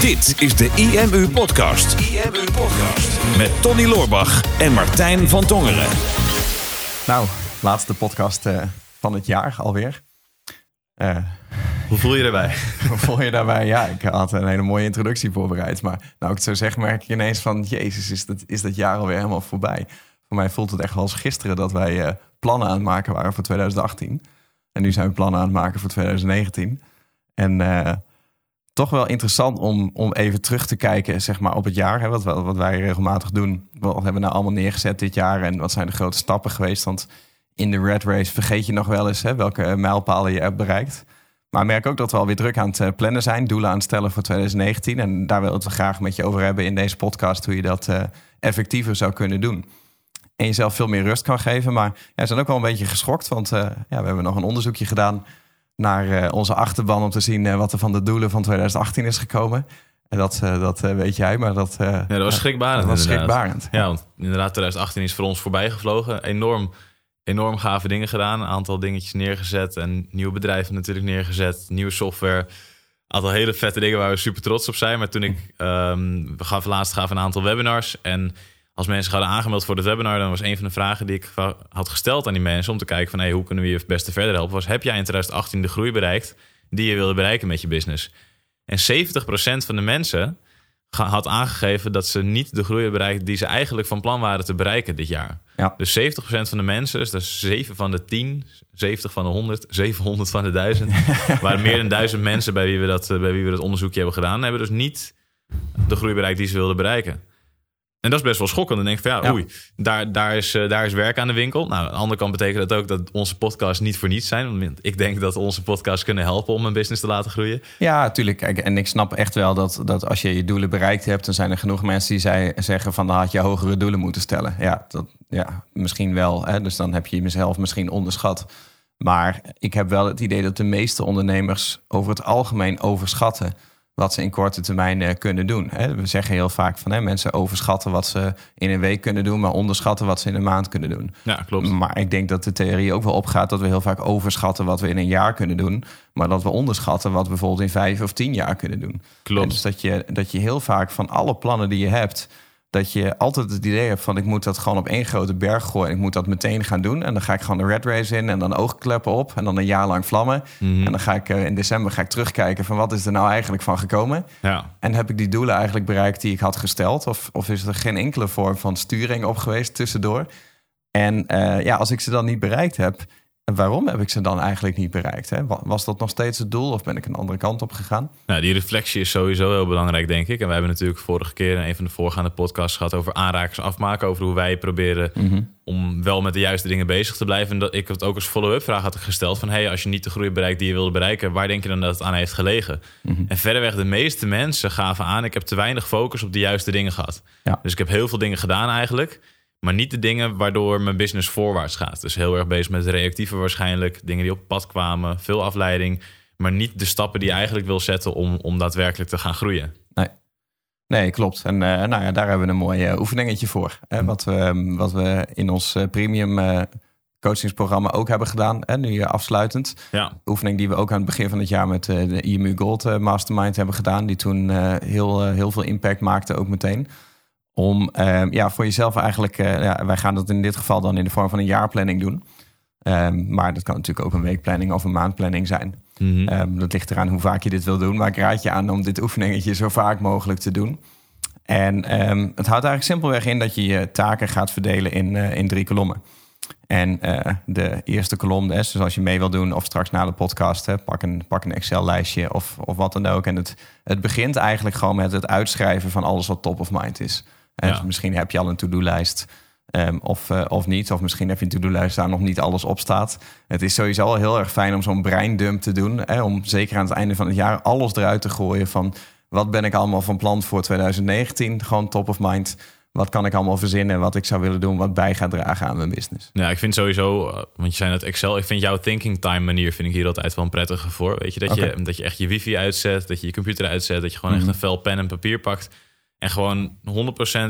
Dit is de IMU Podcast. IMU Podcast. Met Tony Loorbach en Martijn van Tongeren. Nou, laatste podcast uh, van het jaar alweer. Uh, Hoe voel je daarbij? Hoe voel je daarbij? Ja, ik had een hele mooie introductie voorbereid. Maar nou ik het zo zeg, merk ik ineens van... Jezus, is dat, is dat jaar alweer helemaal voorbij. Voor mij voelt het echt als gisteren dat wij uh, plannen aan het maken waren voor 2018. En nu zijn we plannen aan het maken voor 2019. En toch wel interessant om, om even terug te kijken zeg maar, op het jaar. Hè, wat, wat wij regelmatig doen. Wat hebben we nou allemaal neergezet dit jaar? En wat zijn de grote stappen geweest? Want in de red race vergeet je nog wel eens hè, welke mijlpalen je hebt bereikt. Maar merk ook dat we alweer druk aan het eh, plannen zijn. Doelen aan het stellen voor 2019. En daar wil ik het graag met je over hebben in deze podcast. Hoe je dat uh, effectiever zou kunnen doen. En jezelf veel meer rust kan geven. Maar ja, we zijn ook wel een beetje geschokt. Want uh, ja, we hebben nog een onderzoekje gedaan naar uh, onze achterban om te zien uh, wat er van de doelen van 2018 is gekomen. En dat, uh, dat weet jij, maar dat, ja, dat was schrikbarend. Dat was schrikbarend. Ja, want inderdaad, 2018 is voor ons voorbij gevlogen. Enorm, enorm gave dingen gedaan. Een aantal dingetjes neergezet. En nieuwe bedrijven natuurlijk neergezet. Nieuwe software. Een aantal hele vette dingen waar we super trots op zijn. Maar toen ik, um, we gaven laatst gaven een aantal webinars. En als mensen hadden aangemeld voor het webinar, dan was een van de vragen die ik had gesteld aan die mensen om te kijken van hey, hoe kunnen we je het beste verder helpen, was heb jij in 2018 de groei bereikt die je wilde bereiken met je business? En 70% van de mensen had aangegeven dat ze niet de groei bereikt die ze eigenlijk van plan waren te bereiken dit jaar. Ja. Dus 70% van de mensen, dus dat is 7 van de 10, 70 van de 100, 700 van de 1000, waren meer dan 1000 mensen bij wie we dat, bij wie we dat onderzoekje hebben gedaan, hebben dus niet de groei bereikt die ze wilden bereiken. En dat is best wel schokkend. Dan denk ik van ja, oei, daar, daar, is, uh, daar is werk aan de winkel. Nou, aan de andere kant betekent dat ook dat onze podcasts niet voor niets zijn. Want ik denk dat onze podcasts kunnen helpen om een business te laten groeien. Ja, natuurlijk. En ik snap echt wel dat, dat als je je doelen bereikt hebt, dan zijn er genoeg mensen die zij zeggen van dan had je hogere doelen moeten stellen. Ja, dat, ja misschien wel. Hè? Dus dan heb je jezelf misschien onderschat. Maar ik heb wel het idee dat de meeste ondernemers over het algemeen overschatten wat ze in korte termijn eh, kunnen doen. We zeggen heel vaak van hè, mensen overschatten wat ze in een week kunnen doen, maar onderschatten wat ze in een maand kunnen doen. Ja, klopt. Maar ik denk dat de theorie ook wel opgaat dat we heel vaak overschatten wat we in een jaar kunnen doen, maar dat we onderschatten wat we bijvoorbeeld in vijf of tien jaar kunnen doen. Klopt. dus dat je, dat je heel vaak van alle plannen die je hebt, dat je altijd het idee hebt van ik moet dat gewoon op één grote berg gooien. Ik moet dat meteen gaan doen. En dan ga ik gewoon de red race in en dan oogkleppen op. En dan een jaar lang vlammen. Mhm. En dan ga ik uh, in december ga ik terugkijken van wat is er nou eigenlijk van gekomen. Ja. En heb ik die doelen eigenlijk bereikt die ik had gesteld? Of, of is er geen enkele vorm van sturing op geweest tussendoor? En uh, ja, als ik ze dan niet bereikt heb, en waarom heb ik ze dan eigenlijk niet bereikt? Hè? Was dat nog steeds het doel of ben ik een andere kant op gegaan? Nou, die reflectie is sowieso heel belangrijk, denk ik. En we hebben natuurlijk vorige keer in een van de voorgaande podcasts gehad over aanrakers afmaken. Over hoe wij proberen Mhm. om wel met de juiste dingen bezig te blijven. En dat ik het ook als follow-up vraag had gesteld van... hey, als je niet de groei bereikt die je wilde bereiken... waar denk je dan dat het aan heeft gelegen? Mhm. En verderweg de meeste mensen gaven aan... ik heb te weinig focus op de juiste dingen gehad. Ja. Dus ik heb heel veel dingen gedaan eigenlijk... Maar niet de dingen waardoor mijn business voorwaarts gaat. Dus heel erg bezig met reactieve waarschijnlijk. Dingen die op pad kwamen, veel afleiding. Maar niet de stappen die je eigenlijk wil zetten om, om daadwerkelijk te gaan groeien. Nee, nee klopt. En uh, nou ja, daar hebben we een mooi uh, oefeningetje voor. Hè? Wat, we, wat we in ons uh, premium coachingsprogramma ook hebben gedaan. En nu afsluitend. Ja. Oefening die we ook aan het begin van het jaar met de IMU Gold Mastermind hebben gedaan. Die toen heel, heel veel impact maakte ook meteen om uh, ja, voor jezelf eigenlijk, uh, ja, wij gaan dat in dit geval dan in de vorm van een jaarplanning doen. Um, maar dat kan natuurlijk ook een weekplanning of een maandplanning zijn. Mm -hmm. um, dat ligt eraan hoe vaak je dit wil doen. Maar ik raad je aan om dit oefeningetje zo vaak mogelijk te doen. En um, het houdt eigenlijk simpelweg in dat je je taken gaat verdelen in, uh, in drie kolommen. En de eerste kolom, dus als je mee wil doen of straks na de podcast, hè, pak een, pak een Excel-lijstje of, of wat dan ook. En het, het begint eigenlijk gewoon met het uitschrijven van alles wat top of mind is. Ja. misschien heb je al een to-do-lijst ehm, of, eh, of niet. Of misschien heb je een to-do-lijst waar nog niet alles op staat. Het is sowieso al heel erg fijn om zo'n breindump te doen. Hè, om zeker aan het einde van het jaar alles eruit te gooien van... wat ben ik allemaal van plan voor 2019? Gewoon top of mind. Wat kan ik allemaal verzinnen wat ik zou willen doen... wat bij gaat dragen aan mijn business. Ja, ik vind sowieso, eh, want je zei net Excel, ik vind jouw thinking time manier vind ik hier altijd wel een prettige voor. Weet je, dat, je, dat je echt je wifi uitzet, dat je je computer uitzet, dat je gewoon Mhm. echt een vel pen en papier pakt. En gewoon 100%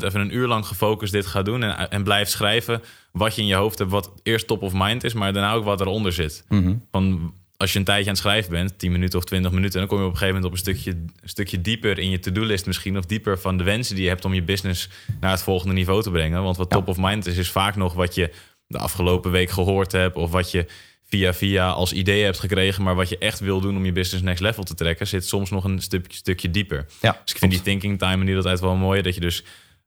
even een uur lang gefocust dit gaat doen. En, en blijft schrijven wat je in je hoofd hebt, wat eerst top of mind is, maar daarna ook wat eronder zit. Mhm. Van als je een tijdje aan het schrijven bent, 10 minuten of 20 minuten, dan kom je op een gegeven moment op een stukje, een stukje dieper in je to-do-list misschien, of dieper van de wensen die je hebt om je business naar het volgende niveau te brengen. Want wat top of mind is, is vaak nog wat je de afgelopen week gehoord hebt, of wat je via via als idee hebt gekregen, maar wat je echt wil doen om je business next level te trekken, zit soms nog een stukje, stukje dieper. Ja, dus ik vind die thinking time niet altijd wel mooi, dat je dus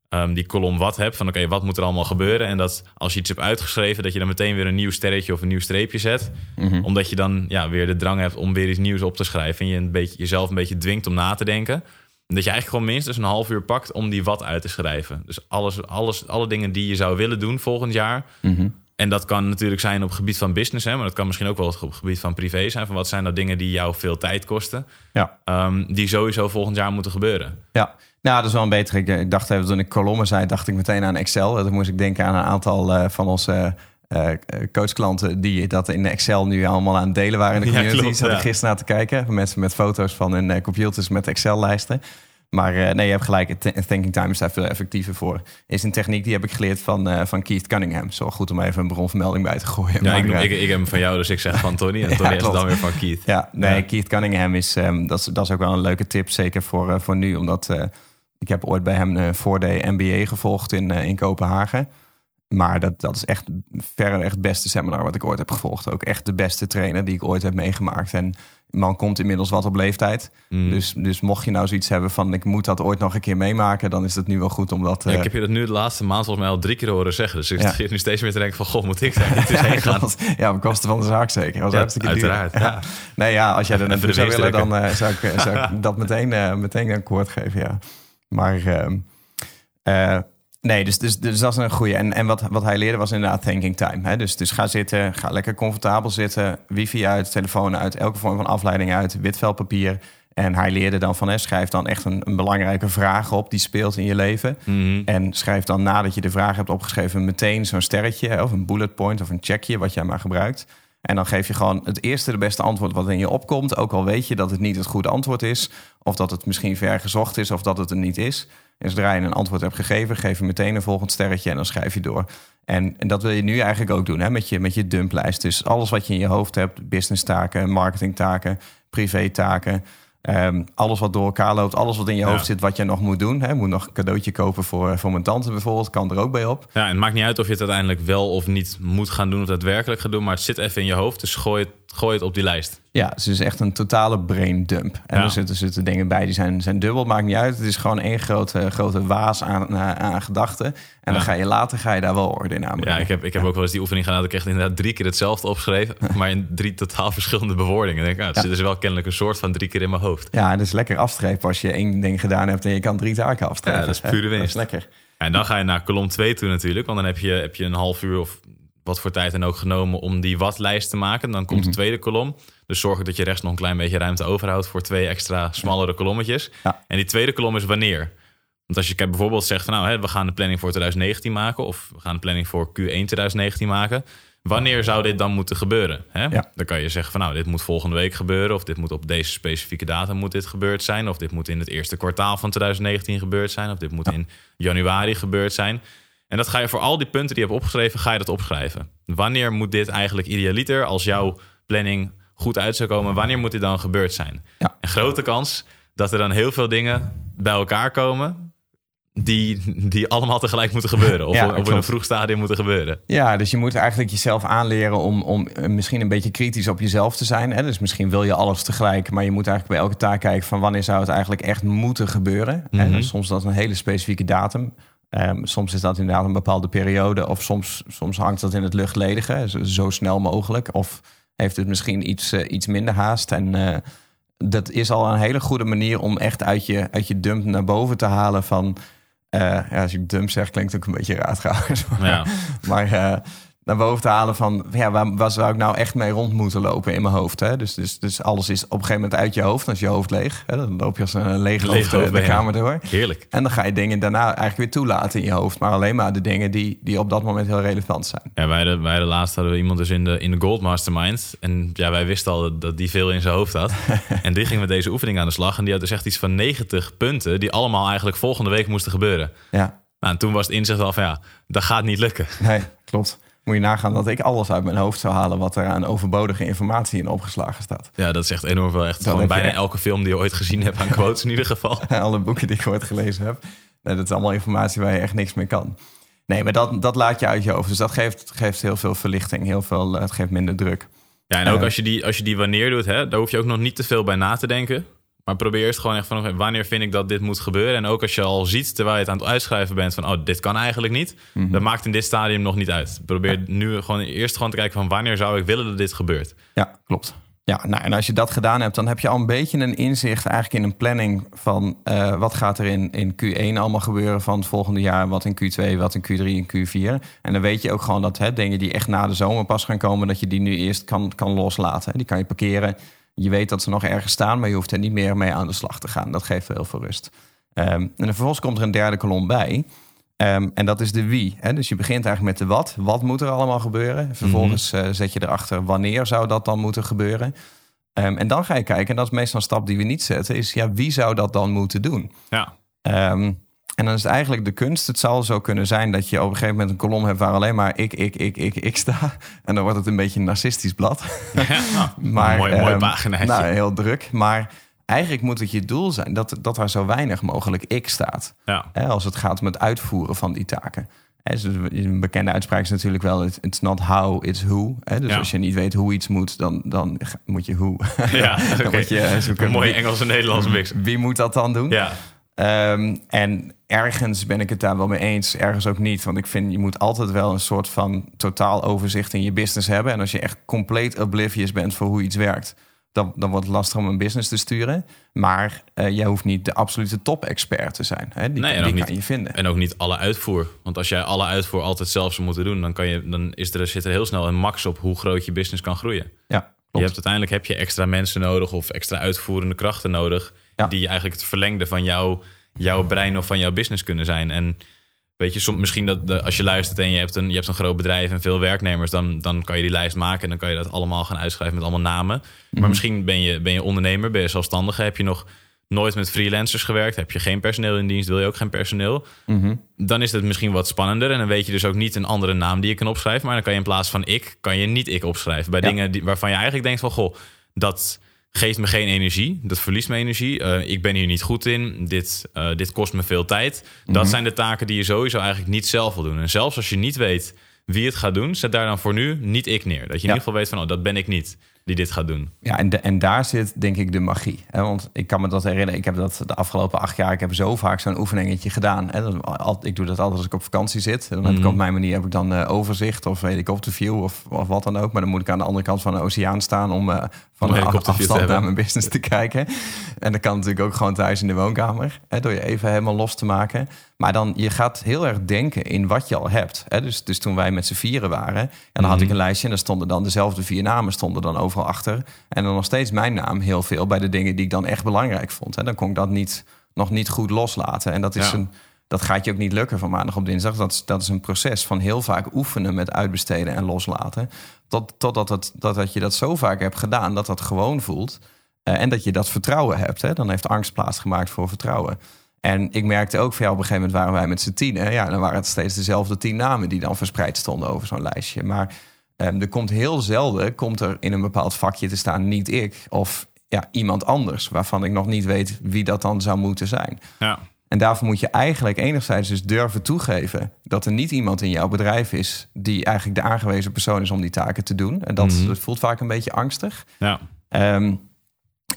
um, die kolom wat hebt. Van oké, wat moet er allemaal gebeuren? En dat als je iets hebt uitgeschreven, dat je dan meteen weer een nieuw sterretje of een nieuw streepje zet. Mhm. Omdat je dan ja, weer de drang hebt om weer iets nieuws op te schrijven. En je een beetje, jezelf een beetje dwingt om na te denken. En dat je eigenlijk gewoon minstens een half uur pakt om die wat uit te schrijven. Dus alles, alles, alle dingen die je zou willen doen volgend jaar. Mhm. En dat kan natuurlijk zijn op het gebied van business, hè, maar dat kan misschien ook wel op het gebied van privé zijn. Van wat zijn nou dingen die jou veel tijd kosten, Ja. um, die sowieso volgend jaar moeten gebeuren. Ja, nou, dat is wel een betere. Ik, ik dacht even toen ik kolommen zei, dacht ik meteen aan Excel. Dan moest ik denken aan een aantal uh, van onze uh, coachklanten die dat in Excel nu allemaal aan het delen waren in de community. Ja, klopt, Zat ik gisteren naar te kijken. Mensen met foto's van hun computers met Excel-lijsten. Maar uh, nee, je hebt gelijk. Thinking time is daar veel effectiever voor. Is een techniek die heb ik geleerd van, uh, van Keith Cunningham. Zo goed om even een bronvermelding bij te gooien. Ja, maar, ik, uh, ik, ik, heb hem van jou, dus ik zeg van Tony. En Tony ja, is dan weer van Keith. Ja, nee, ja. Keith Cunningham is, um, dat, is, dat is ook wel een leuke tip. Zeker voor, voor nu, omdat ik heb ooit bij hem een 4D MBA gevolgd in, in Kopenhagen. Maar dat, dat is echt verre echt het beste seminar wat ik ooit heb gevolgd. Ook echt de beste trainer die ik ooit heb meegemaakt. En man komt inmiddels wat op leeftijd. Mm. Dus, dus mocht je nou zoiets hebben van ik moet dat ooit nog een keer meemaken, dan is het nu wel goed om dat. Ja. Ik heb je dat nu de laatste maand volgens mij al drie keer horen zeggen. Dus ik ja. zit nu steeds meer te denken van goh, moet ik daar niet eens heen gaan? ja, op kosten van de zaak zeker. Was ja, hartstikke uiteraard. duur. Ja. Nee, ja, als jij er naartoe zou willen, dan uh, zou ik, zou ik dat meteen, uh, meteen een akkoord geven. Ja. Maar uh, Nee, dus, dus, dus dat is een goede. En, en wat, wat hij leerde was inderdaad thinking time. Hè? Dus, dus ga zitten, ga lekker comfortabel zitten. Wifi uit, telefoon uit, elke vorm van afleiding uit, wit vel papier. En hij leerde dan van, hè, schrijf dan echt een, een belangrijke vraag op die speelt in je leven. Mhm. En schrijf dan nadat je de vraag hebt opgeschreven meteen zo'n sterretje of een bullet point of een checkje, wat jij maar gebruikt. En dan geef je gewoon het eerste de beste antwoord wat in je opkomt. Ook al weet je dat het niet het goede antwoord is. Of dat het misschien ver gezocht is of dat het er niet is. En zodra je een antwoord hebt gegeven, geef je meteen een volgend sterretje en dan schrijf je door. En, en dat wil je nu eigenlijk ook doen hè, met, je, met je dumplijst. Dus alles wat je in je hoofd hebt, business taken, marketing taken, privé taken. Um, alles wat door elkaar loopt, alles wat in je ja. hoofd zit, wat je nog moet doen. Hè. Moet nog een cadeautje kopen voor, voor mijn tante bijvoorbeeld, kan er ook bij op. Ja, en het maakt niet uit of je het uiteindelijk wel of niet moet gaan doen of daadwerkelijk gaat doen, maar het zit even in je hoofd, dus gooi het, gooi het op die lijst. Ja, het is echt een totale brain dump. En Ja. er zitten, zitten dingen bij die zijn, zijn dubbel, maakt niet uit. Het is gewoon één grote, grote waas aan, aan, aan gedachten. En dan ga je later ga je daar wel orde in aanbrengen. Ja, ik heb, ik heb ook wel eens die oefening gedaan dat ik echt inderdaad drie keer hetzelfde opschreef, maar in drie totaal verschillende bewoordingen. Ik denk, nou, het zit dus wel kennelijk een soort van drie keer in mijn hoofd. Ja, het is lekker afstrepen als je één ding gedaan hebt en je kan drie taken afstrepen. Ja, dat is pure winst. Dat is lekker. En dan ga je naar kolom 2 toe natuurlijk. Want dan heb je, heb je een half uur of wat voor tijd dan ook genomen om die wat-lijst te maken. Dan komt de tweede kolom. Dus zorg dat je rechts nog een klein beetje ruimte overhoudt voor twee extra smallere kolommetjes. Ja. En die tweede kolom is wanneer. Want als je bijvoorbeeld zegt van nou, hè, we gaan de planning voor 2019 maken. Of we gaan de planning voor Q1 2019 maken. Wanneer zou dit dan moeten gebeuren? Hè? Ja. Dan kan je zeggen van nou, dit moet volgende week gebeuren. Of dit moet op deze specifieke datum moet dit gebeurd zijn. Of dit moet in het eerste kwartaal van 2019 gebeurd zijn. Of dit moet in januari gebeurd zijn. En dat ga je voor al die punten die je hebt opgeschreven, ga je dat opschrijven. Wanneer moet dit eigenlijk idealiter, als jouw planning goed uit zou komen, wanneer moet dit dan gebeurd zijn? Ja. En grote kans dat er dan heel veel dingen bij elkaar komen die, die allemaal tegelijk moeten gebeuren. Of Ja, op in een vroeg stadium moeten gebeuren. Ja, dus je moet eigenlijk jezelf aanleren om, om eh, misschien een beetje kritisch op jezelf te zijn. Hè? Dus misschien wil je alles tegelijk, maar je moet eigenlijk bij elke taak kijken van wanneer zou het eigenlijk echt moeten gebeuren. Mhm. Dus soms dat een hele specifieke datum. Ehm, soms is dat inderdaad een bepaalde periode. Of soms, soms hangt dat in het luchtledige, zo, zo snel mogelijk. Of heeft het misschien iets, eh, iets minder haast. En eh, dat is al een hele goede manier om echt uit je, uit je dump naar boven te halen van... eh, ja, als ik dump zeg, klinkt het ook een beetje trouwens. Maar, Ja. maar naar boven te halen van... Ja, waar, waar zou ik nou echt mee rond moeten lopen in mijn hoofd? Hè? Dus, dus, dus alles is op een gegeven moment uit je hoofd. Dan is je hoofd leeg. Hè? Dan loop je als een leeg Leeg hoofd eh, de kamer door. Heerlijk. En dan ga je dingen daarna eigenlijk weer toelaten in je hoofd. Maar alleen maar de dingen die, die op dat moment heel relevant zijn. Ja, wij hadden, wij hadden laatst hadden we iemand dus in de, in de Gold Mastermind. En ja, wij wisten al dat, dat die veel in zijn hoofd had. en die ging met deze oefening aan de slag. En die had dus echt iets van 90 punten... die allemaal eigenlijk volgende week moesten gebeuren. Ja, Nou, en toen was het inzicht al van ja, dat gaat niet lukken. nee, klopt. Moet je nagaan dat ik alles uit mijn hoofd zou halen wat er aan overbodige informatie in opgeslagen staat. Ja, dat is echt enorm veel. Echt gewoon je bijna elke film die je ooit gezien hebt aan quotes in ieder geval. Alle boeken die ik ooit gelezen heb. Nee, dat is allemaal informatie waar je echt niks mee kan. Nee, maar dat, dat laat je uit je hoofd. Dus dat geeft, geeft heel veel verlichting. Heel veel, eh, het geeft minder druk. Ja, en ook Eh. als je, die, als je die wanneer doet, hè, daar hoef je ook nog niet te veel bij na te denken. Maar probeer eerst gewoon echt van, wanneer vind ik dat dit moet gebeuren? En ook als je al ziet, terwijl je het aan het uitschrijven bent, van, oh, dit kan eigenlijk niet. Mhm. Dat maakt in dit stadium nog niet uit. Probeer nu gewoon eerst gewoon te kijken van, wanneer zou ik willen dat dit gebeurt? Ja, klopt. Ja, nou, en als je dat gedaan hebt, dan heb je al een beetje een inzicht eigenlijk in een planning van eh, wat gaat er in, in Q1 allemaal gebeuren van het volgende jaar, wat in Q2, wat in Q3 en Q4. En dan weet je ook gewoon dat hè, dingen die echt na de zomer pas gaan komen, dat je die nu eerst kan, kan loslaten. Die kan je parkeren. Je weet dat ze nog ergens staan, maar je hoeft er niet meer mee aan de slag te gaan. Dat geeft heel veel rust. Ehm, en dan vervolgens komt er een derde kolom bij. Ehm, en dat is de wie. Hè? Dus je begint eigenlijk met de wat. Wat moet er allemaal gebeuren? Vervolgens eh, zet je erachter wanneer zou dat dan moeten gebeuren. Ehm, en dan ga je kijken, en dat is meestal een stap die we niet zetten, is ja, wie zou dat dan moeten doen? Ja, en dan is het eigenlijk de kunst. Het zal zo kunnen zijn dat je op een gegeven moment een kolom hebt waar alleen maar ik, ik, ik, ik, ik sta. En dan wordt het een beetje een narcistisch blad. ja. Maar, mooi, mooi ehm, paginaatje. Nou, heel druk. Maar eigenlijk moet het je doel zijn dat, dat er zo weinig mogelijk ik staat. ja. Hè, als het gaat om het uitvoeren van die taken. Hè, dus een bekende uitspraak is natuurlijk wel: it's not how, it's who. Hè, dus Ja. als je niet weet hoe iets moet, dan, dan moet je hoe. Ja, dan moet je zoeken. Een mooie Engels en Nederlands mix. wie moet dat dan doen? Ja, Ehm, en ergens ben ik het daar wel mee eens, ergens ook niet. Want ik vind, je moet altijd wel een soort van totaal overzicht in je business hebben. En als je echt compleet oblivious bent voor hoe iets werkt, dan, dan wordt het lastig om een business te sturen. Maar eh jij hoeft niet de absolute top-expert te zijn. Hè? Die, Nee, die kan niet- je vinden. en ook niet alle uitvoer. Want als jij alle uitvoer altijd zelf zou moeten doen, dan, kan je, dan is er, zit er heel snel een max op hoe groot je business kan groeien. Ja, Je hebt uiteindelijk heb je extra mensen nodig of extra uitvoerende krachten nodig. Ja. Die eigenlijk het verlengde van jouw, jouw brein of van jouw business kunnen zijn. En weet je, som, misschien dat de, als je luistert en je hebt, een, je hebt een groot bedrijf en veel werknemers, dan, dan kan je die lijst maken en dan kan je dat allemaal gaan uitschrijven met allemaal namen. Mhm. Maar misschien ben je, ben je ondernemer, ben je zelfstandige, heb je nog nooit met freelancers gewerkt, heb je geen personeel in dienst, wil je ook geen personeel Mhm. dan is het misschien wat spannender. En dan weet je dus ook niet een andere naam die je kan opschrijven. Maar dan kan je in plaats van ik, kan je niet ik opschrijven. Bij Ja. dingen die, waarvan je eigenlijk denkt van... goh, dat geeft me geen energie. Dat verliest me energie. Eh, ik ben hier niet goed in. Dit, eh, dit kost me veel tijd. Dat zijn de taken die je sowieso eigenlijk niet zelf wil doen. En zelfs als je niet weet wie het gaat doen... zet daar dan voor nu niet ik neer. Dat je in ieder geval weet van... oh, dat ben ik niet die dit gaat doen. Ja, en, de- en daar zit denk ik de magie. Hè? Want ik kan me dat herinneren. Ik heb dat de afgelopen acht jaar. Ik heb zo vaak zo'n oefeningetje gedaan. Hè? Dat, al- ik doe dat altijd als ik op vakantie zit. Dan heb ik Mhm. op mijn manier heb ik dan eh, overzicht of helikopterview of, of wat dan ook. Maar dan moet ik aan de andere kant van de oceaan staan om eh, van Om een afstand naar mijn business te kijken. En dat kan natuurlijk ook gewoon thuis in de woonkamer. Hè? Door je even helemaal los te maken. Maar dan je gaat heel erg denken in wat je al hebt. Hè? Dus, dus toen wij met z'n vieren waren, en dan had Mhm. ik een lijstje en daar stonden dan dezelfde vier namen stonden dan overal achter. En dan nog steeds mijn naam heel veel bij de dingen die ik dan echt belangrijk vond. En dan kon ik dat niet, nog niet goed loslaten. En dat is Ja. een. Dat gaat je ook niet lukken van maandag op dinsdag. Dat is, dat is een proces van heel vaak oefenen met uitbesteden en loslaten. Tot, totdat het, dat, dat je dat zo vaak hebt gedaan dat dat gewoon voelt. Eh, en dat je dat vertrouwen hebt. Hè? Dan heeft angst plaatsgemaakt voor vertrouwen. En ik merkte ook van ja, op een gegeven moment waren wij met z'n tien. Ja, dan waren het steeds dezelfde tien namen die dan verspreid stonden over zo'n lijstje. Maar ehm, er komt heel zelden komt er in een bepaald vakje te staan niet ik of ja, iemand anders waarvan ik nog niet weet wie dat dan zou moeten zijn. Ja, En daarvoor moet je eigenlijk enigszins dus durven toegeven dat er niet iemand in jouw bedrijf is die eigenlijk de aangewezen persoon is om die taken te doen. En dat, Mhm. dat voelt vaak een beetje angstig. ja. Ehm,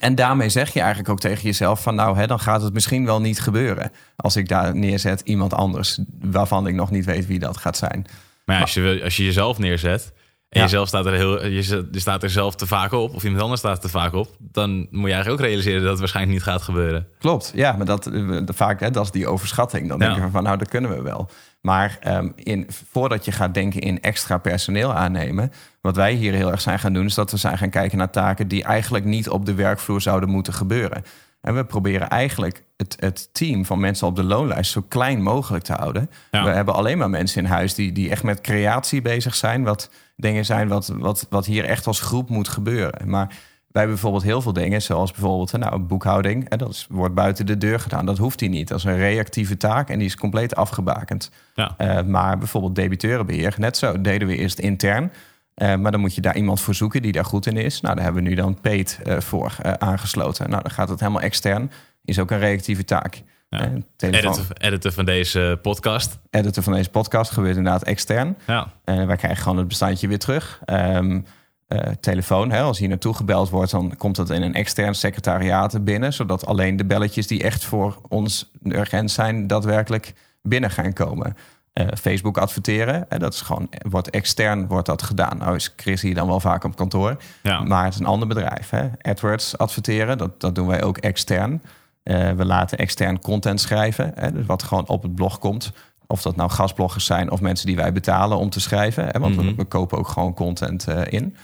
en daarmee zeg je eigenlijk ook tegen jezelf van nou, hè, dan gaat het misschien wel niet gebeuren als ik daar neerzet iemand anders waarvan ik nog niet weet wie dat gaat zijn. Maar ja, als, je, wil- als je jezelf neerzet... en Ja. jezelf staat er heel, je, staat er zelf te vaak op... of iemand anders staat er te vaak op... dan moet je eigenlijk ook realiseren dat het waarschijnlijk niet gaat gebeuren. Klopt, ja, maar dat, eh, vaak hè, dat is die overschatting. Dan Ja. denk je van, nou, dat kunnen we wel. Maar ehm, in, voordat je gaat denken in extra personeel aannemen... wat wij hier heel erg zijn gaan doen... is dat we zijn gaan kijken naar taken... die eigenlijk niet op de werkvloer zouden moeten gebeuren. En we proberen eigenlijk het, het team van mensen op de loonlijst... zo klein mogelijk te houden. Ja. We hebben alleen maar mensen in huis die, die echt met creatie bezig zijn... wat dingen zijn wat, wat, wat hier echt als groep moet gebeuren. Maar wij hebben bijvoorbeeld heel veel dingen, zoals bijvoorbeeld nou, boekhouding. En dat is, wordt buiten de deur gedaan. Dat hoeft hij niet. Dat is een reactieve taak en die is compleet afgebakend. Ja. Uh, maar bijvoorbeeld debiteurenbeheer, net zo deden we eerst intern. Uh, maar dan moet je daar iemand voor zoeken die daar goed in is. Nou, daar hebben we nu dan Peet uh, voor aangesloten. Nou, dan gaat het helemaal extern. Is ook een reactieve taak. Ja. Editor, editor, van deze podcast. Editor van deze podcast gebeurt inderdaad extern. Ja. Uh, wij krijgen gewoon het bestandje weer terug. Um, uh, telefoon, hè, als hier naartoe gebeld wordt, dan komt dat in een extern secretariaat binnen. Zodat alleen de belletjes die echt voor ons urgent zijn, daadwerkelijk binnen gaan komen. Uh, Facebook adverteren, hè, dat is gewoon, wordt extern wordt dat gedaan. Nou is Chris hier dan wel vaak op kantoor. Ja. Maar het is een ander bedrijf. Hè. AdWords adverteren, dat, dat doen wij ook extern. Uh, we laten extern content schrijven, hè, dus wat gewoon op het blog komt. Of dat nou gastbloggers zijn of mensen die wij betalen om te schrijven. Hè, want Mhm. we, we, kopen ook gewoon content uh, in.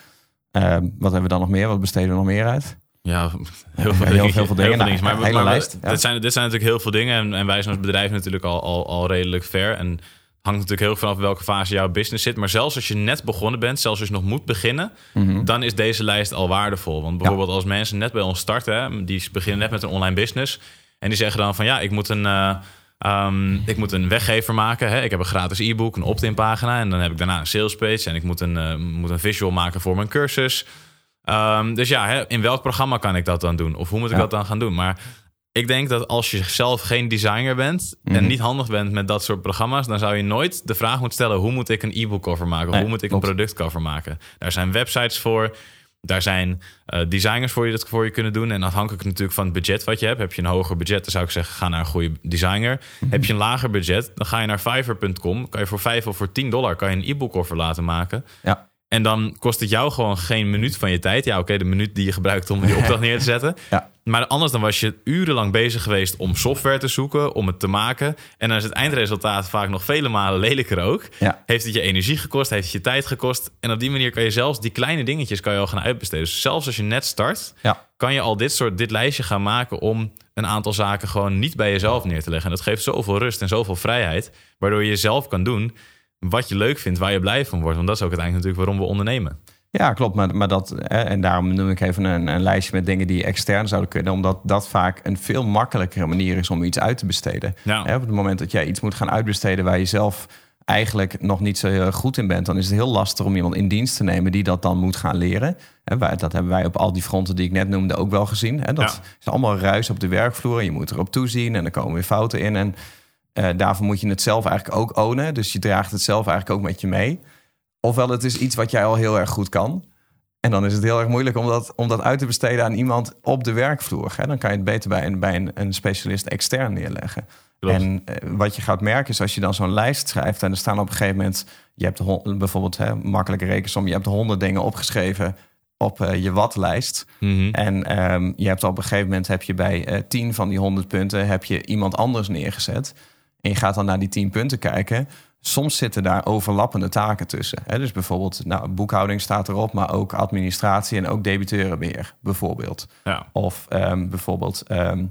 Uh, wat hebben we dan nog meer? Wat besteden we nog meer uit? Ja, Heel heel veel, veel dingetjes, dingen. Heel veel dingen. Maar, hele maar, lijst, ja. dit, zijn, dit zijn natuurlijk heel veel dingen. En, en wij zijn als bedrijf natuurlijk al, al, al redelijk ver. En hangt natuurlijk heel vanaf welke fase jouw business zit. Maar zelfs als je net begonnen bent, zelfs als je nog moet beginnen, Mhm. dan is deze lijst al waardevol. Want bijvoorbeeld als mensen net bij ons starten, hè, die beginnen net met een online business. En die zeggen dan van ja, ik moet een. Uh, Um, ik moet een weggever maken. Hè? Ik heb een gratis e-book, een opt-in pagina. En dan heb ik daarna een sales page. En ik moet een, uh, moet een visual maken voor mijn cursus. Um, dus ja, hè, in welk programma kan ik dat dan doen? Of hoe moet ik Ja. dat dan gaan doen? Maar ik denk dat als je zelf geen designer bent... Mhm. en niet handig bent met dat soort programma's... dan zou je nooit de vraag moeten stellen... hoe moet ik een e-book cover maken? Of Nee, hoe moet ik klopt. een productcover maken? Daar zijn websites voor... Daar zijn uh, designers voor je dat voor je kunnen doen. En afhankelijk natuurlijk van het budget wat je hebt. Heb je een hoger budget, dan zou ik zeggen, ga naar een goede designer. Mhm. Heb je een lager budget, dan ga je naar fiverr.com. Kan je voor 5 of voor 10 dollar kan je een e-book cover laten maken. Ja. En dan kost het jou gewoon geen minuut van je tijd. Ja, oké, de minuut die je gebruikt om die opdracht neer te zetten. Ja. Maar anders dan was je urenlang bezig geweest om software te zoeken, om het te maken. En dan is het eindresultaat vaak nog vele malen lelijker ook. Ja. Heeft het je energie gekost, heeft het je tijd gekost. En op die manier kan je zelfs die kleine dingetjes kan je al gaan uitbesteden. Dus zelfs als je net start, Ja. kan je al dit soort dit lijstje gaan maken om een aantal zaken gewoon niet bij jezelf neer te leggen. En dat geeft zoveel rust en zoveel vrijheid, waardoor je zelf kan doen wat je leuk vindt, waar je blij van wordt. Want dat is ook uiteindelijk natuurlijk waarom we ondernemen. Ja, klopt. Maar, maar dat, hè, en daarom noem ik even een, een lijstje met dingen die extern zouden kunnen. Omdat dat vaak een veel makkelijkere manier is om iets uit te besteden. Ja. Hè, op het moment dat jij iets moet gaan uitbesteden waar je zelf eigenlijk nog niet zo heel goed in bent, dan is het heel lastig om iemand in dienst te nemen die dat dan moet gaan leren. Wij, dat hebben wij op al die fronten die ik net noemde ook wel gezien. Hè, dat Ja. is allemaal ruis op de werkvloer. En je moet erop toezien en er komen weer fouten in. En eh, daarvoor moet je het zelf eigenlijk ook ownen. Dus je draagt het zelf eigenlijk ook met je mee. Ofwel, het is iets wat jij al heel erg goed kan. En dan is het heel erg moeilijk om dat, om dat uit te besteden aan iemand op de werkvloer. Hè? Dan kan je het beter bij een, bij een, een specialist extern neerleggen. Klopt. En eh, wat je gaat merken is als je dan zo'n lijst schrijft... en er staan op een gegeven moment... je hebt bijvoorbeeld hè, makkelijke rekensom... je hebt honderd dingen opgeschreven op eh, je watlijst. Mhm. En ehm, je hebt op een gegeven moment heb je bij tien van die honderd punten... heb je iemand anders neergezet. En je gaat dan naar die tien punten kijken. Soms zitten daar overlappende taken tussen. Hè? Dus bijvoorbeeld, nou, boekhouding staat erop... maar ook administratie en ook debiteurenbeheer, bijvoorbeeld. Ja. Of ehm, bijvoorbeeld ehm,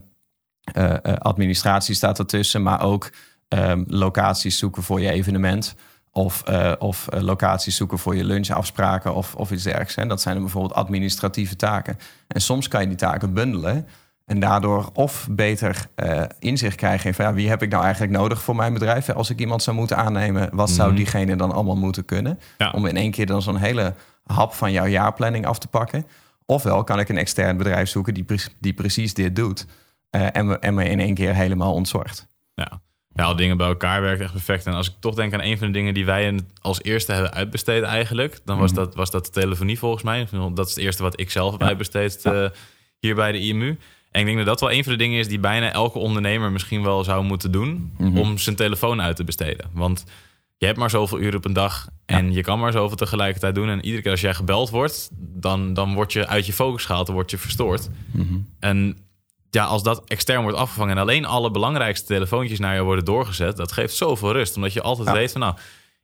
eh, eh, administratie staat ertussen, maar ook ehm, locaties zoeken voor je evenement. Of, eh, of locaties zoeken voor je lunchafspraken of, of iets dergelijks. En dat zijn dan bijvoorbeeld administratieve taken. En soms kan je die taken bundelen. En daardoor of beter eh, inzicht krijgen in van ja, wie heb ik nou eigenlijk nodig voor mijn bedrijf. Als ik iemand zou moeten aannemen, wat zou Mhm. diegene dan allemaal moeten kunnen? Ja. Om in één keer dan zo'n hele hap van jouw jaarplanning af te pakken. Ofwel kan ik een extern bedrijf zoeken die, pre- die precies dit doet. eh, en, me, en me in één keer helemaal ontzorgt. Ja. ja, al dingen bij elkaar werkt echt perfect. En als ik toch denk aan een van de dingen die wij als eerste hebben uitbesteed eigenlijk... dan was, Mhm. dat, was dat de telefonie volgens mij. Dat is het eerste wat ik zelf heb Ja. uitbesteed eh, hier bij de IMU. En ik denk dat dat wel een van de dingen is die bijna elke ondernemer misschien wel zou moeten doen... Mhm. om zijn telefoon uit te besteden. Want je hebt maar zoveel uren op een dag en je kan maar zoveel tegelijkertijd doen. En iedere keer als jij gebeld wordt, dan, dan word je uit je focus gehaald, dan word je verstoord. En ja, als dat extern wordt afgevangen en alleen alle belangrijkste telefoontjes naar je worden doorgezet, dat geeft zoveel rust. Omdat je altijd Ja. weet van nou,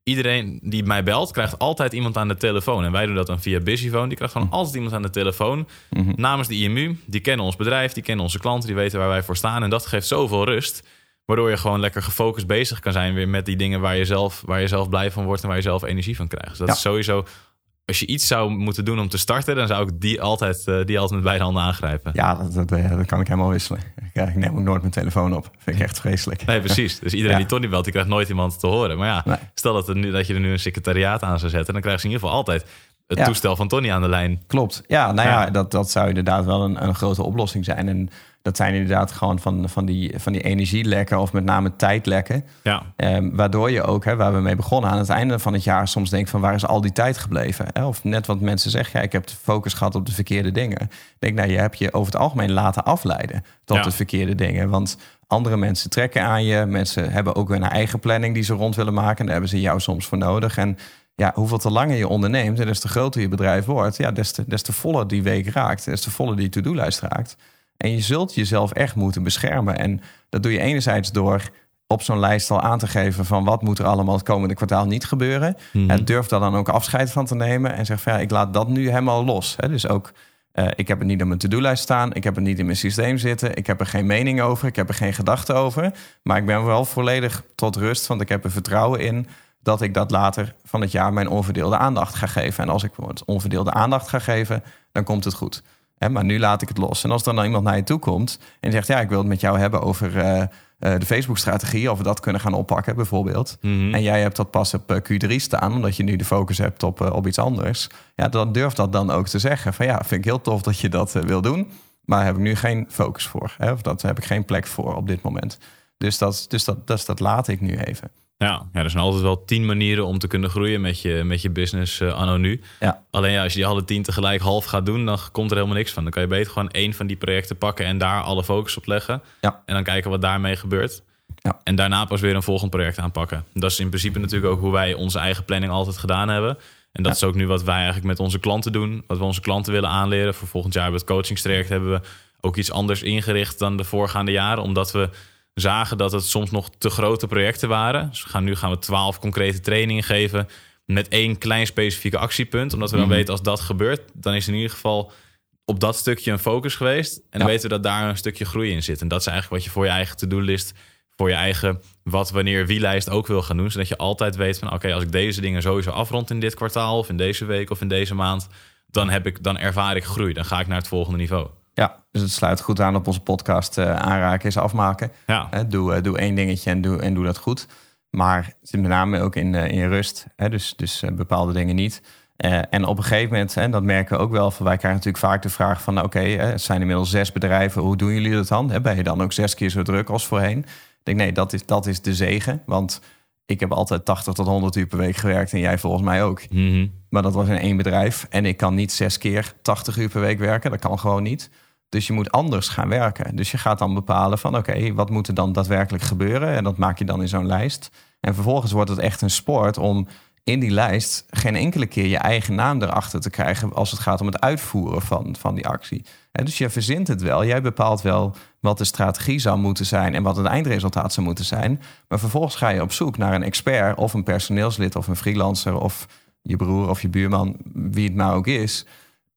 iedereen die mij belt, krijgt altijd iemand aan de telefoon. En wij doen dat dan via Busyphone. Die krijgt gewoon altijd iemand aan de telefoon Mhm. namens de IMU. Die kennen ons bedrijf, die kennen onze klanten, die weten waar wij voor staan. En dat geeft zoveel rust. Waardoor je gewoon lekker gefocust bezig kan zijn weer met die dingen waar je zelf, waar je zelf blij van wordt en waar je zelf energie van krijgt. Dus dat Ja. is sowieso als je iets zou moeten doen om te starten, dan zou ik die altijd, eh, die altijd met beide handen aangrijpen. Ja, dat, dat, eh, dat kan ik helemaal wisselen. Ik, ik neem ook nooit mijn telefoon op. Vind ik echt vreselijk. Nee, precies. Dus iedereen Ja. die Tony belt, die krijgt nooit iemand te horen. Maar ja, Nee. stel dat, er nu, dat je er nu een secretariaat aan zou zetten, dan krijgen ze in ieder geval altijd het Ja. toestel van Tony aan de lijn. Klopt. Ja, nou ja, Ja. Dat, dat zou inderdaad wel een, een grote oplossing zijn. En dat zijn inderdaad gewoon van, van, die, van die energielekken of met name tijdlekken. Ja, Ehm, waardoor je ook, hè, waar we mee begonnen, aan het einde van het jaar soms denkt van waar is al die tijd gebleven? Hè? Of net wat mensen zeggen, ja, ik heb de focus gehad op de verkeerde dingen. Ik denk, nou, je hebt je over het algemeen laten afleiden tot Ja. de verkeerde dingen. Want andere mensen trekken aan je. Mensen hebben ook weer een eigen planning die ze rond willen maken. En daar hebben ze jou soms voor nodig. En ja, hoeveel te langer je onderneemt en des te groter je bedrijf wordt, ja, des te, des te voller die week raakt, des te voller die to-do-lijst raakt. En je zult jezelf echt moeten beschermen. En dat doe je enerzijds door op zo'n lijst al aan te geven van wat moet er allemaal het komende kwartaal niet gebeuren. En durf daar dan ook afscheid van te nemen en zeg van ja, ik laat dat nu helemaal los. Hè? Dus ook, eh, ik heb het niet op mijn to-do-lijst staan, ik heb het niet in mijn systeem zitten, ik heb er geen mening over, ik heb er geen gedachten over. Maar ik ben wel volledig tot rust, want ik heb er vertrouwen in dat ik dat later van het jaar mijn onverdeelde aandacht ga geven. En als ik het onverdeelde aandacht ga geven, dan komt het goed. Hè, maar nu laat ik het los. En als dan iemand naar je toe komt en zegt: Ja, ik wil het met jou hebben over eh, eh, de Facebook-strategie, of we dat kunnen gaan oppakken, bijvoorbeeld. Mhm. En jij hebt dat pas op eh, Q3 staan, omdat je nu de focus hebt op, op iets anders. Ja, dan durf dat dan ook te zeggen. Van ja, vind ik heel tof dat je dat wil doen, maar daar heb ik nu geen focus voor. Hè, of dat heb ik geen plek voor op dit moment. Dus dat, dus dat, dus dat laat ik nu even. Ja, ja, er zijn altijd wel tien manieren om te kunnen groeien met je, met je business eh, anno nu. Ja. Alleen ja, als je die alle tien tegelijk half gaat doen, dan komt er helemaal niks van. Dan kan je beter gewoon één van die projecten pakken en daar alle focus op leggen. Ja. En dan kijken wat daarmee gebeurt. Ja. En daarna pas weer een volgend project aanpakken. Dat is in principe natuurlijk ook hoe wij onze eigen planning altijd gedaan hebben. En dat Ja. is ook nu wat wij eigenlijk met onze klanten doen. Wat we onze klanten willen aanleren. Voor volgend jaar bij het coachingstraject hebben we ook iets anders ingericht dan de voorgaande jaren. Omdat we zagen dat het soms nog te grote projecten waren. Dus we gaan, nu gaan we twaalf concrete trainingen geven met één klein specifieke actiepunt. Omdat we dan Mhm. weten als dat gebeurt, dan is in ieder geval op dat stukje een focus geweest. En dan Ja. weten we dat daar een stukje groei in zit. En dat is eigenlijk wat je voor je eigen to-do-list, voor je eigen wat, wanneer, wie lijst ook wil gaan doen. Zodat je altijd weet van oké, als ik deze dingen sowieso afrond in dit kwartaal of in deze week of in deze maand, dan, heb ik, dan ervaar ik groei. Dan ga ik naar het volgende niveau. Ja, dus het sluit goed aan op onze podcast eh, aanraken is afmaken. Ja, doe, eh, doe één dingetje en doe, en doe dat goed. Maar het zit met name ook in, eh, in rust. Hè, dus dus bepaalde dingen niet. En op een gegeven moment, en dat merken we ook wel, van wij krijgen natuurlijk vaak de vraag van, oké, het zijn inmiddels zes bedrijven, hoe doen jullie dat dan? Hè, Ben je dan ook zes keer zo druk als voorheen? Ik denk, nee, dat is, dat is de zegen, want ik heb altijd 80 tot 100 uur per week gewerkt en jij volgens mij ook. Mhm. Maar dat was in één bedrijf. En ik kan niet zes keer 80 uur per week werken. Dat kan gewoon niet. Dus je moet anders gaan werken. Dus je gaat dan bepalen van oké, wat moet er dan daadwerkelijk gebeuren? En dat maak je dan in zo'n lijst. En vervolgens wordt het echt een sport om in die lijst geen enkele keer je eigen naam erachter te krijgen als het gaat om het uitvoeren van, van die actie. Dus je verzint het wel. Jij bepaalt wel wat de strategie zou moeten zijn en wat het eindresultaat zou moeten zijn. Maar vervolgens ga je op zoek naar een expert of een personeelslid of een freelancer of je broer of je buurman, wie het nou ook is,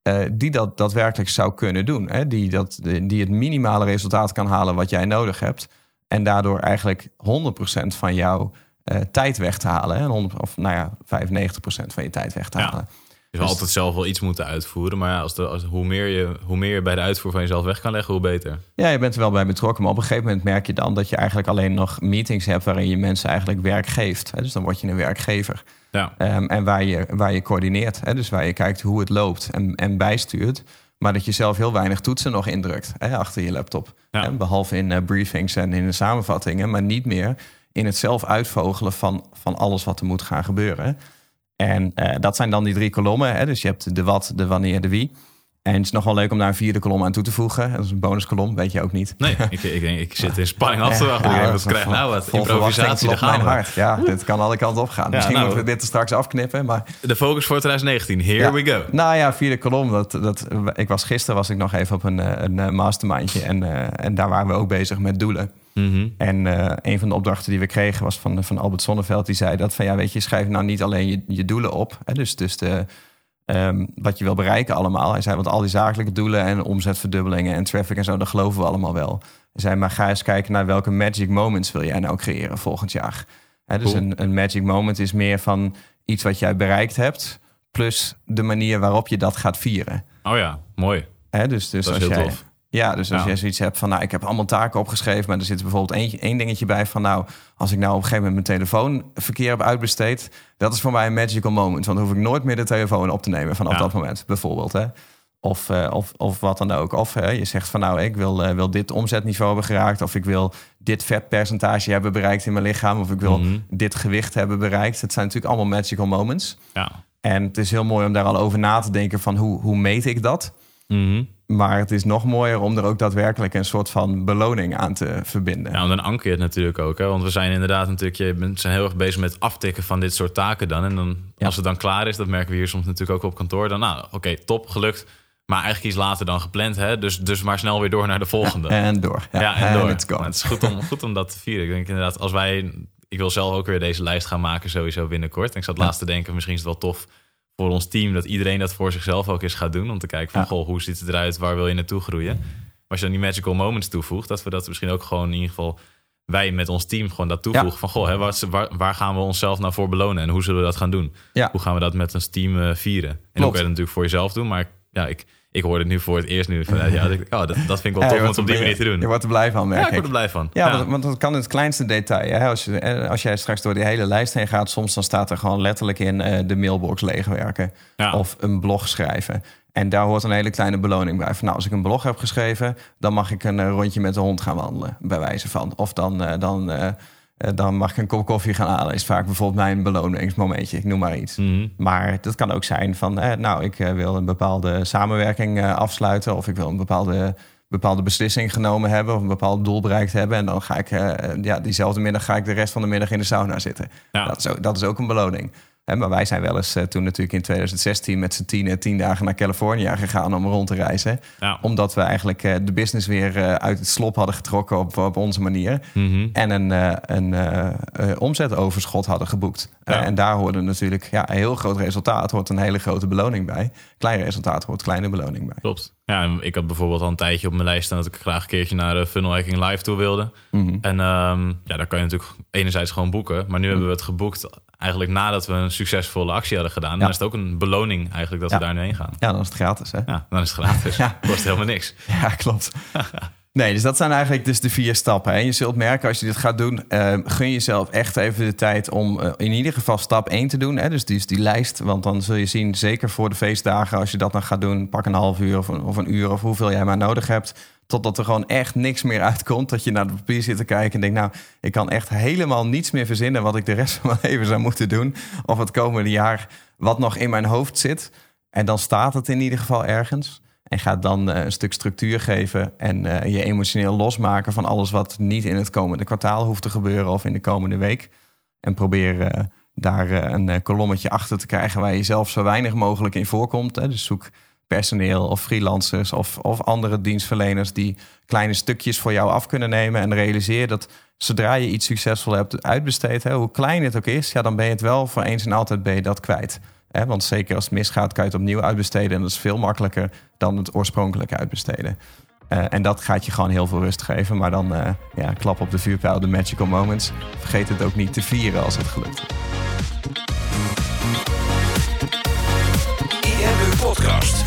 eh, die dat daadwerkelijk zou kunnen doen. Hè? Die, dat, die het minimale resultaat kan halen wat jij nodig hebt. En daardoor eigenlijk 100% van jouw eh, tijd weg te halen. Hè? En 100 of nou ja, 95% van je tijd weg te Ja. Je zal altijd zelf wel iets moeten uitvoeren. Maar ja, als de, als, hoe, meer je, hoe meer je bij de uitvoer van jezelf weg kan leggen, hoe beter. Ja, je bent er wel bij betrokken. Maar op een gegeven moment merk je dan dat je eigenlijk alleen nog meetings hebt waarin je mensen eigenlijk werk geeft. Dus dan word je een werkgever. Ja, Ehm, en waar je, waar je coördineert. Hè? Dus waar je kijkt hoe het loopt en, en bijstuurt. Maar dat je zelf heel weinig toetsen nog indrukt hè, achter je laptop. Ja. Behalve in eh, briefings en in de samenvattingen. Maar niet meer in het zelf uitvogelen van, van alles wat er moet gaan gebeuren. En eh, dat zijn dan die drie kolommen. Hè? Dus je hebt de wat, de wanneer, de wie. En het is nog wel leuk om daar een vierde kolom aan toe te voegen. Dat is een bonuskolom, weet je ook niet. nee, ik, ik, denk, ik zit in spanning af te wachten. Ja, ik wat krijg nou wat improvisatie, daar gaan hart. Ja, dit kan alle kanten op gaan. Misschien nou. moeten we dit er straks afknippen. Maar De focus voor 2019, here Ja. we go. Nou ja, vierde kolom. Dat, dat, ik was, gisteren was ik nog even op een, eh, een eh, mastermindje. En, en daar waren we ook bezig met doelen. Mhm. En eh, een van de opdrachten die we kregen was van, van Albert Sonneveld. Die zei dat van ja, weet je, schrijf nou niet alleen je, je doelen op. Hè, dus dus de, ehm, wat je wil bereiken allemaal. Hij zei, want al die zakelijke doelen en omzetverdubbelingen en traffic en zo, dat geloven we allemaal wel. Hij zei, maar ga eens kijken naar welke magic moments wil jij nou creëren volgend jaar. Hè, dus Cool. een, een magic moment is meer van iets wat jij bereikt hebt plus de manier waarop je dat gaat vieren. Oh ja, mooi. Hè, dus, dus Dat als jij, tof. Ja, dus als Ja. jij zoiets hebt van, nou, ik heb allemaal taken opgeschreven, maar er zit bijvoorbeeld één, één dingetje bij van, nou, als ik nou op een gegeven moment mijn telefoon verkeer heb uitbesteed, dat is voor mij een magical moment, want dan hoef ik nooit meer de telefoon op te nemen vanaf Ja. dat moment, bijvoorbeeld. Hè? Of, eh, of, of wat dan ook. Of hè, je zegt van, nou, ik wil, eh, wil dit omzetniveau hebben geraakt, of ik wil dit vetpercentage hebben bereikt in mijn lichaam, of ik wil Mhm. dit gewicht hebben bereikt. Het zijn natuurlijk allemaal magical moments. Ja. En het is heel mooi om daar al over na te denken van, hoe, hoe meet ik dat? Mhm. Maar het is nog mooier om er ook daadwerkelijk een soort van beloning aan te verbinden. Ja, want dan anker je het natuurlijk ook. Hè? Want we zijn inderdaad natuurlijk, je bent zijn heel erg bezig met aftikken van dit soort taken dan. En dan, Ja. als het dan klaar is, dat merken we hier soms natuurlijk ook op kantoor. Dan, nou, oké, top, gelukt. Maar eigenlijk iets later dan gepland. Hè? Dus, dus maar snel weer door naar de volgende. En door. Ja, Ja, en door. het is goed om, goed om dat te vieren. Ik denk inderdaad, als wij... Ik wil zelf ook weer deze lijst gaan maken sowieso binnenkort. En ik zat laatst te denken, misschien is het wel tof voor ons team... dat iedereen dat voor zichzelf ook eens gaat doen. Om te kijken van, Ja. goh, hoe ziet het eruit? Waar wil je naartoe groeien? Maar als je dan die magical moments toevoegt... dat we dat misschien ook gewoon in ieder geval... wij met ons team gewoon dat toevoegen. Ja. Van, goh, hè, waar, waar, gaan we onszelf nou voor belonen? En hoe zullen we dat gaan doen? Ja. Hoe gaan we dat met ons team eh, vieren? En Klopt. ook je het natuurlijk voor jezelf doen. Maar ja, ik, ik hoorde het nu voor het eerst nu. Van, ja, dat, oh, dat, dat vind ik wel tof om het op die er- manier te doen. Je wordt er blij van, merk Ja, ik word er blij van. Ja, Want, want dat kan in het kleinste detail. Hè? Als, je, eh, als jij straks door die hele lijst heen gaat... soms dan staat er gewoon letterlijk in eh, de mailbox leegwerken. Ja. Of een blog schrijven. En daar hoort een hele kleine beloning bij. Van, nou, als ik een blog heb geschreven... dan mag ik een eh, rondje met de hond gaan wandelen, bij wijze van. Of dan, dan, dan mag ik een kop koffie gaan halen. Is vaak bijvoorbeeld mijn beloningsmomentje. Ik noem maar iets. Mhm. Maar dat kan ook zijn van, eh, nou, ik eh, wil een bepaalde samenwerking eh, afsluiten. Of ik wil een bepaalde, bepaalde beslissing genomen hebben. Of een bepaald doel bereikt hebben. En dan ga ik, eh, ja, diezelfde middag ga ik de rest van de middag in de sauna zitten. Ja. Dat, is ook, dat is ook een beloning. Hè, maar wij zijn wel eens eh, toen natuurlijk in 2016 met z'n tien, tien dagen naar Californië gegaan om rond te reizen. Ja. Omdat we eigenlijk eh, de business weer eh, uit het slop hadden getrokken op, op onze manier. Mhm. En een, een omzetoverschot hadden geboekt. Ja. En daar hoorde natuurlijk ja, een heel groot resultaat, hoort een hele grote beloning bij. Klein resultaat hoort kleine beloning bij. Klopt. Ja, en ik had bijvoorbeeld al een tijdje op mijn lijst staan dat ik graag een keertje naar de Funnel Hacking Live toe wilde. Mhm. En ehm, ja, daar kan je natuurlijk enerzijds gewoon boeken. Maar nu hebben we het geboekt eigenlijk nadat we een succesvolle actie hadden gedaan. Dan is het ook een beloning eigenlijk dat Ja. we daar nu heen gaan. Ja, dan is het gratis, hè? Ja, dan is het gratis. Ja. Kost helemaal niks. Ja, klopt. Nee, dus dat zijn eigenlijk dus de vier stappen. En je zult merken als je dit gaat doen, eh, gun jezelf echt even de tijd om eh, in ieder geval stap 1 te doen. Hè? Dus die die lijst. Want dan zul je zien, zeker voor de feestdagen, als je dat dan gaat doen, pak een half uur of een, of een uur of hoeveel jij maar nodig hebt. Totdat er gewoon echt niks meer uitkomt. Dat je naar het papier zit te kijken en denkt, nou, ik kan echt helemaal niets meer verzinnen wat ik de rest van mijn leven zou moeten doen. Of het komende jaar wat nog in mijn hoofd zit. En dan staat het in ieder geval ergens. En ga dan eh, een stuk structuur geven en eh, je emotioneel losmaken van alles wat niet in het komende kwartaal hoeft te gebeuren of in de komende week. En probeer eh, daar een kolommetje achter te krijgen waar je zelf zo weinig mogelijk in voorkomt. Dus zoek personeel of freelancers of, of andere dienstverleners die kleine stukjes voor jou af kunnen nemen. En realiseer dat zodra je iets succesvol hebt uitbesteed, hè, hoe klein het ook is, ja, dan ben je het wel voor eens en altijd dat kwijt. Hè, want zeker als het misgaat, kan je het opnieuw uitbesteden. En dat is veel makkelijker dan het oorspronkelijk uitbesteden. Eh, en dat gaat je gewoon heel veel rust geven. Maar dan eh, ja, klap op de vuurpijl, de magical moments. Vergeet het ook niet te vieren als het gelukt is. IMU Podcast.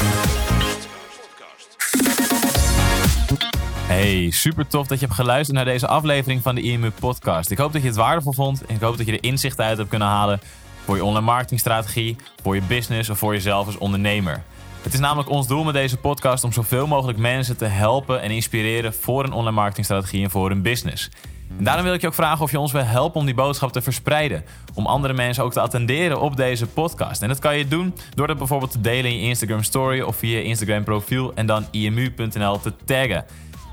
Hey, super tof dat je hebt geluisterd naar deze aflevering van de IMU Podcast. Ik hoop dat je het waardevol vond en ik hoop dat je er inzichten uit hebt kunnen halen voor je online marketingstrategie, voor je business of voor jezelf als ondernemer. Het is namelijk ons doel met deze podcast om zoveel mogelijk mensen te helpen en inspireren voor een online marketingstrategie en voor hun business. En daarom wil ik je ook vragen of je ons wil helpen om die boodschap te verspreiden. Om andere mensen ook te attenderen op deze podcast. En dat kan je doen door dat bijvoorbeeld te delen in je Instagram story of via je Instagram profiel en dan imu.nl te taggen.